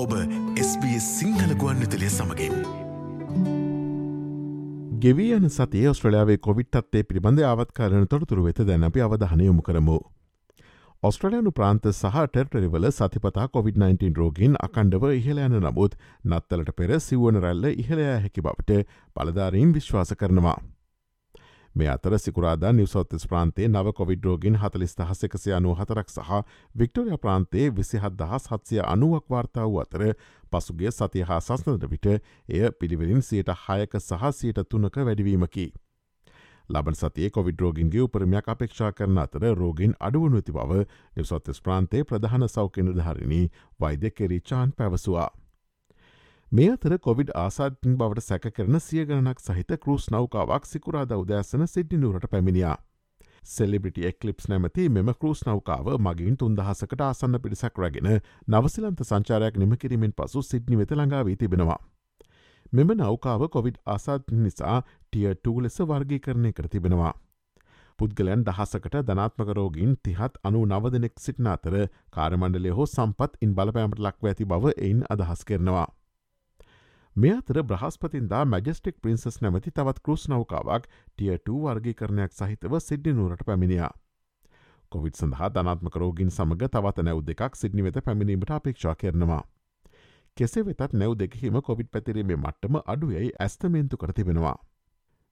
ඔබ SBS සිංහල ගුවන් විතලිය සමඟින්. ගෙවී යන සතිය ඔස්ට්‍රලයාාවේ කොවිට්ත්තේ පිළිබඳ ආවත්කාරන තොරතුරු වෙත දැන අපි අවධහනයොමු කරමු. ඔස්ට්‍රලයානු ප්‍රාන්ත සහ ටෙර්ටරිවල සතිපතා COොVID-19 රෝගින් අකණ්ඩව ඉහල යන නමුත් නත්තලට පෙර සිවන රැල්ල ඉහලයා හැකි බවට පලධාරීන් විශ්වාස කරනවා. මේ අතර සිකුරාදා නිවසොත්තස් ප්‍රාන්තේ නව කොවිඩ් රෝගින් හතලිස් දහස් එකසය අනු හතරක් සහ වික්ටෝරිය ප්‍රාන්තේ විසිහත් දහස් හත්සය අනුවක් වාර්තා වූ අතර පසුගේ සතිය හා සස්නට විට එය පිළිවෙලින් සියට හයක සහ සියට තුනක වැඩිවීමකි. ලබන් සතිය කොවිඩරෝගින්ගේ උපරමයක් අපේක්ෂා කරන අතර රෝගින් අඩුවනු ඇති බව නිවසොත්තස් ප්‍රාන්තේ ප්‍රධාන සෞඛ්‍ය නිධාරණී වෛද්‍ය කෙරිචාන් පැවසවා. මේ අතර කොවිඩ් ආසාධින් බවට සැක කරන සිය ගණනක් සහිත කරුස් නෞකාවක් සිකුරාද උදෑසන සිද්ධිනුවට පැමිණියා. සෙලිබිටි එක්ලිප්ස් නැමති මෙම කරුස් නෞකාව මගින් තුන්දහසකට ආසන්න පිරිසක් රැගෙන නවසිලන්ත සංචාරයක් නිමකිරීමෙන් පසු සිද්නි වෙත ළඟා වී තිබෙනවා. මෙම නෞකාව කොවිඩ් ආසාධ නිසා ටියටූ ලෙස වර්ගී කරණය කර තිබෙනවා. පුද්ගලයන් දහසකට ධනාත්මක රෝගීන් තිහත් අනු නවදනෙක් සිටින අතර කාරමණ්ඩලය හෝ සම්පත් ඉන් බලපෑමට ලක්ව ඇති බව එයින් අදහස් කරනවා. මේ අතර බ්‍රහස්පතින්දා මැජස්ටික් පින්සස් නැමති තවත් කෘස් නෞකාවක් ටියටූ වර්ගීකරණයක් සහිතව සිද්ධි නුවරට පැමිණියා. කොවිත් සඳහා ධනාත්මක රෝගින් සමඟ තවත නැව් දෙකක් සිද්නි වෙත පැමිණීමට අපේක්ෂා කරනවා. කෙසේ වෙතත් නැව් දෙකහිම කොවිඩ් පැතිරීමේ මට්ටම අඩුයයි ඇස්තමේන්තු කර තිබෙනවා.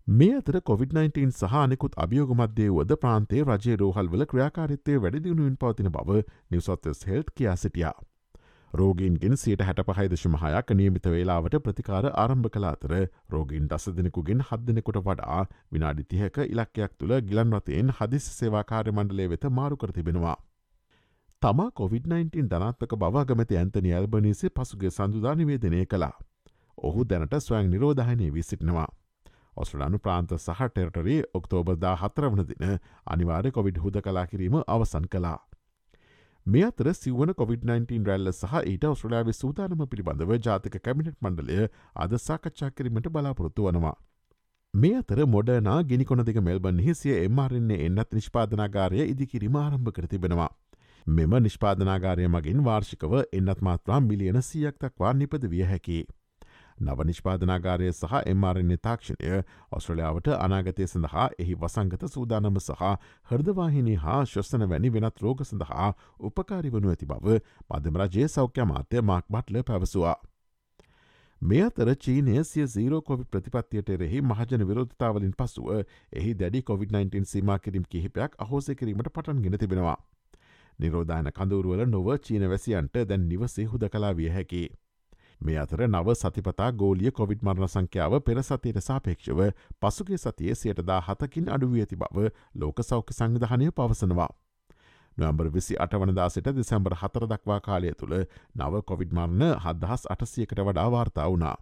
මේ අතර COොVID-19 සහනෙකුත් අභියෝගමත්දේ වද ප්‍රාන්තේ රජය රෝහල්වල ක්‍රියාකාරිත්තය වැඩදිනුවෙන් පවතින බව නිවසොත්තස් හෙල්ට් කියා සිටියා. රෝගීන්ගෙන් සියට හැට පහයිදශමහයක් නියමිත වේලාවට ප්‍රතිකාර ආරම්භ කලාතර රෝගීන් දස දෙනෙකුගෙන් හද දෙනෙකුට වඩා විනාඩි තිහක ඉලක්කයක් තුළ ගිලන්වතයෙන් හදිස් සේවාකාරය මණ්ඩලේ වෙත මාරු කර තිබෙනවා. තමා COොVID-19 ධනාත්මක බවාගමති ඇන්තනි ඇල්බනීසි පසුගේ සඳුදා නිවේදනය කළා. ඔහු දැනට ස්වයං නිරෝධහනය වී සිටිනවා. ඔස්ට්‍රලානු ප්‍රාන්ත සහ ටෙරටරේ ඔක්තෝබර්දා හතරවන දින අනිවාර්ය කොවිඩ් හුද කලා කිරීම අවසන් කලා. මේ අතර සිවන COොVID-19 රැල්ල සහ ඊට ඔස්ට්‍රලයාාව සූදානම පිළිබඳව ජාතික කැමිනට් මණ්ඩලය අද සාකච්ඡා කිරීමට බලාපොරොත්තු වනවා. මේ අතර මොඩනා ගිනිකොන දෙක මෙල්බන් හිසිය එම්මාරන්නේ එන්නත් නිෂ්පාදනාගාරය ඉදිකිරීම ආරම්භ කර තිබෙනවා. මෙම නිෂ්පාදනාගාරය මගින් වාර්ෂිකව එන්නත් මාත්‍රා මිලියන සියක් දක්වා නිපද විය හැකි. නව නිෂ්පාදනාගාරය සහ එම්මාරණ්‍ය තාක්ෂණය ඔස්ට්‍රලියාවට අනාගතය සඳහා එහි වසංගත සූදානම සහ හර්දවාහිනී හා ශ්වස්සන වැනි වෙනත් රෝග සඳහා උපකාරි වනු ඇති බව මධමරජය සෞඛ්‍ය මාත්‍ය මාක් බට්ල පැවසවා. මේ අතර චීනය සිය සීරෝ කොවි ප්‍රතිපත්තියට එරෙහි මහජන විරෝධතාවලින් පසුව එහි දැඩි COොVID-19 සීම කිරීම් කිහිපයක් අහෝසය කිරීමට පටන් ගෙන තිබෙනවා. නිරෝධාන කඳුරුවල නොව චීන වැසියන්ට දැන් නිවසේ හුද කලා විය හැකි. මේ අතර නව සතිපතා ගෝලිය කොවිඩ් මරණ සංඛ්‍යාව පෙර සතියට සාපේක්ෂව පසුගේ සතිය සියටදා හතකින් අඩුවී ඇති බව ලෝක සෞඛ්‍ය සංවිධානය පවසනවා. නොම්බර් විසි අටවනදා සිට දෙසැම්බර් හතර දක්වා කාලය තුළ නව කොවිඩ් මරණ හදහස් අටසියකට වඩා වාර්තා වුණා.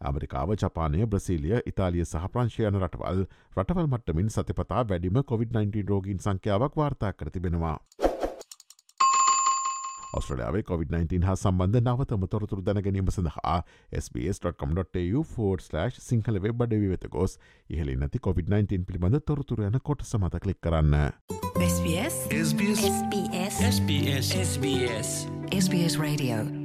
ඇමරිකාව ජපානය බ්‍රසීලිය ඉතාලිය සහ ප්‍රංශයන රටවල් රටවල් මට්ටමින් සතිපතා වැඩිම COොVID-19 රෝගීන් සංඛ්‍යාවක් වාර්තා කර තිබෙනවා. ඔස්ට්‍රලයාාවේ COොVID-19 හා සම්බන්ධ නවතම තොරතුරු දැනගැනීම සඳහා SBS.com.tu4/ සිංහල වෙබ් අඩවි වෙත ගොස්. ඉහලි නැති COොVID-19 පිළිබඳ තොරතුර යන කොට සමත කලික් කරන්න. SBS. SBS. SBS. SBS. SBS Radio